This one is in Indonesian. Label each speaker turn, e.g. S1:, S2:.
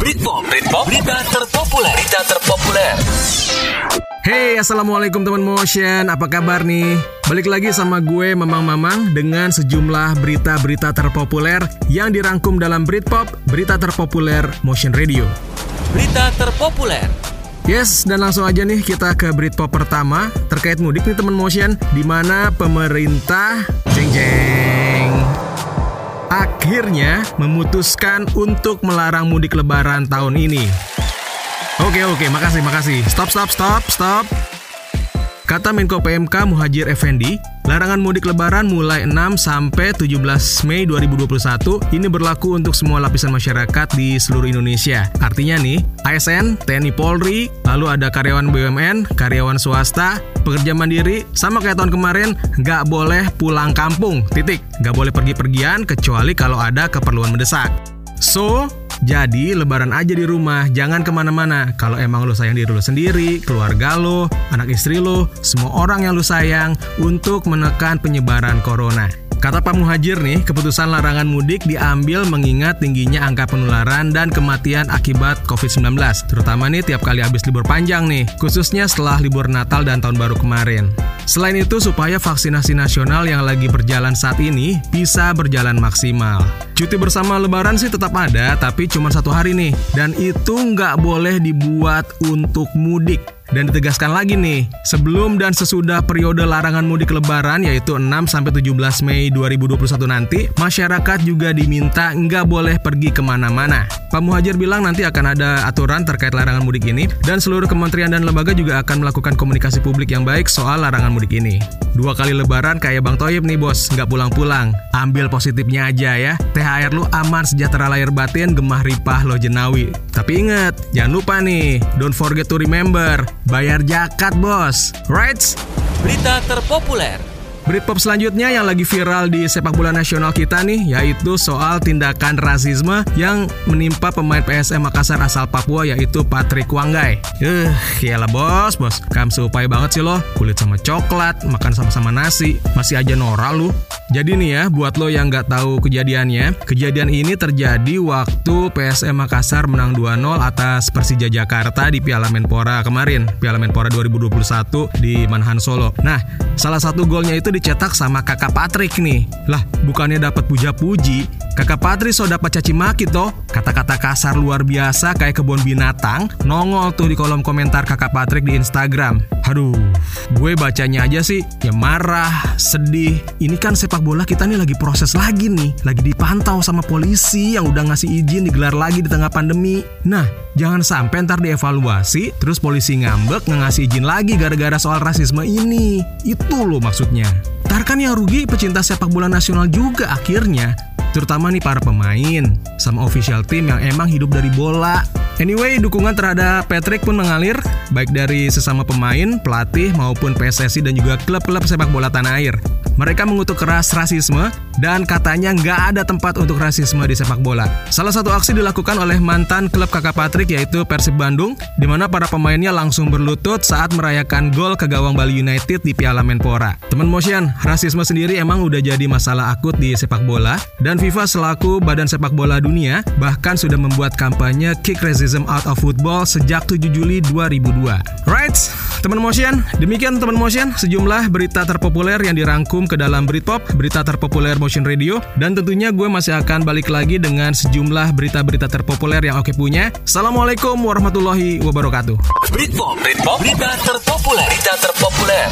S1: Britpop, Britpop, berita terpopuler, berita terpopuler.
S2: Hey, Assalamualaikum teman motion, apa kabar nih? Balik lagi sama gue Mamang Mamang dengan sejumlah berita-berita terpopuler yang dirangkum dalam Britpop, berita terpopuler Motion Radio.
S1: Berita terpopuler.
S2: Yes, dan langsung aja nih kita ke Britpop pertama terkait mudik nih teman motion, di mana pemerintah jeng jeng akhirnya memutuskan untuk melarang mudik lebaran tahun ini. Oke oke, makasih makasih. Stop stop stop stop. Kata Menko PMK Muhajir Effendi, larangan mudik lebaran mulai 6 sampai 17 Mei 2021 ini berlaku untuk semua lapisan masyarakat di seluruh Indonesia. Artinya nih, ASN, TNI Polri, lalu ada karyawan BUMN, karyawan swasta, pekerja mandiri, sama kayak tahun kemarin, nggak boleh pulang kampung, titik. Nggak boleh pergi-pergian kecuali kalau ada keperluan mendesak. So, jadi lebaran aja di rumah, jangan ke mana-mana. Kalau emang lu sayang diri lu sendiri, keluarga lu, anak istri lu, semua orang yang lu sayang untuk menekan penyebaran corona. Kata Pak Muhajir nih, keputusan larangan mudik diambil mengingat tingginya angka penularan dan kematian akibat COVID-19. Terutama nih tiap kali habis libur panjang nih, khususnya setelah libur Natal dan Tahun Baru kemarin. Selain itu, supaya vaksinasi nasional yang lagi berjalan saat ini bisa berjalan maksimal. Cuti bersama lebaran sih tetap ada, tapi cuma satu hari nih. Dan itu nggak boleh dibuat untuk mudik. Dan ditegaskan lagi nih, sebelum dan sesudah periode larangan mudik lebaran yaitu 6-17 Mei 2021 nanti, masyarakat juga diminta nggak boleh pergi ke mana-mana. Pak Muhajir bilang nanti akan ada aturan terkait larangan mudik ini, dan seluruh kementerian dan lembaga juga akan melakukan komunikasi publik yang baik soal larangan mudik ini. Dua kali lebaran kayak Bang Toyib nih bos, nggak pulang-pulang. Ambil positifnya aja ya, THR lu aman sejahtera lahir batin, gemah ripah lo jenawi. Tapi inget, jangan lupa nih, don't forget to remember, Bayar jakat bos Right?
S1: Berita terpopuler.
S2: Britpop selanjutnya yang lagi viral di sepak bola nasional kita nih yaitu soal tindakan rasisme yang menimpa pemain PSM Makassar asal Papua yaitu Patrick Wanggai. Eh, uh, bos, bos. Kamu supai banget sih lo. Kulit sama coklat, makan sama-sama nasi, masih aja norak lu. Jadi nih ya, buat lo yang nggak tahu kejadiannya, kejadian ini terjadi waktu PSM Makassar menang 2-0 atas Persija Jakarta di Piala Menpora kemarin, Piala Menpora 2021 di Manahan Solo. Nah, salah satu golnya itu dicetak sama kakak Patrick nih. Lah, bukannya dapat puja-puji, kakak Patrick so dapat caci maki toh. Kata-kata kasar luar biasa kayak kebun binatang nongol tuh di kolom komentar kakak Patrick di Instagram. Aduh, gue bacanya aja sih ya marah, sedih. Ini kan sepak bola kita nih lagi proses lagi nih, lagi dipantau sama polisi yang udah ngasih izin digelar lagi di tengah pandemi. Nah, jangan sampai ntar dievaluasi, terus polisi ngambek ngasih izin lagi gara-gara soal rasisme ini. Itu loh maksudnya. Ntar kan yang rugi pecinta sepak bola nasional juga akhirnya. Terutama nih para pemain, sama official team yang emang hidup dari bola. Anyway, dukungan terhadap Patrick pun mengalir, baik dari sesama pemain, pelatih, maupun PSSI dan juga klub-klub sepak bola tanah air. Mereka mengutuk keras rasisme dan katanya nggak ada tempat untuk rasisme di sepak bola. Salah satu aksi dilakukan oleh mantan klub kakak Patrick yaitu Persib Bandung, di mana para pemainnya langsung berlutut saat merayakan gol ke gawang Bali United di Piala Menpora. Teman motion, rasisme sendiri emang udah jadi masalah akut di sepak bola dan FIFA selaku Badan Sepak Bola Dunia bahkan sudah membuat kampanye Kick Racism Out of Football sejak 7 Juli 2002. Right, teman motion, demikian teman motion sejumlah berita terpopuler yang dirangkum ke dalam Britpop, berita terpopuler Motion Radio, dan tentunya gue masih akan balik lagi dengan sejumlah berita-berita terpopuler yang oke punya. Assalamualaikum warahmatullahi wabarakatuh.
S1: Britpop, Britpop, berita terpopuler, berita terpopuler.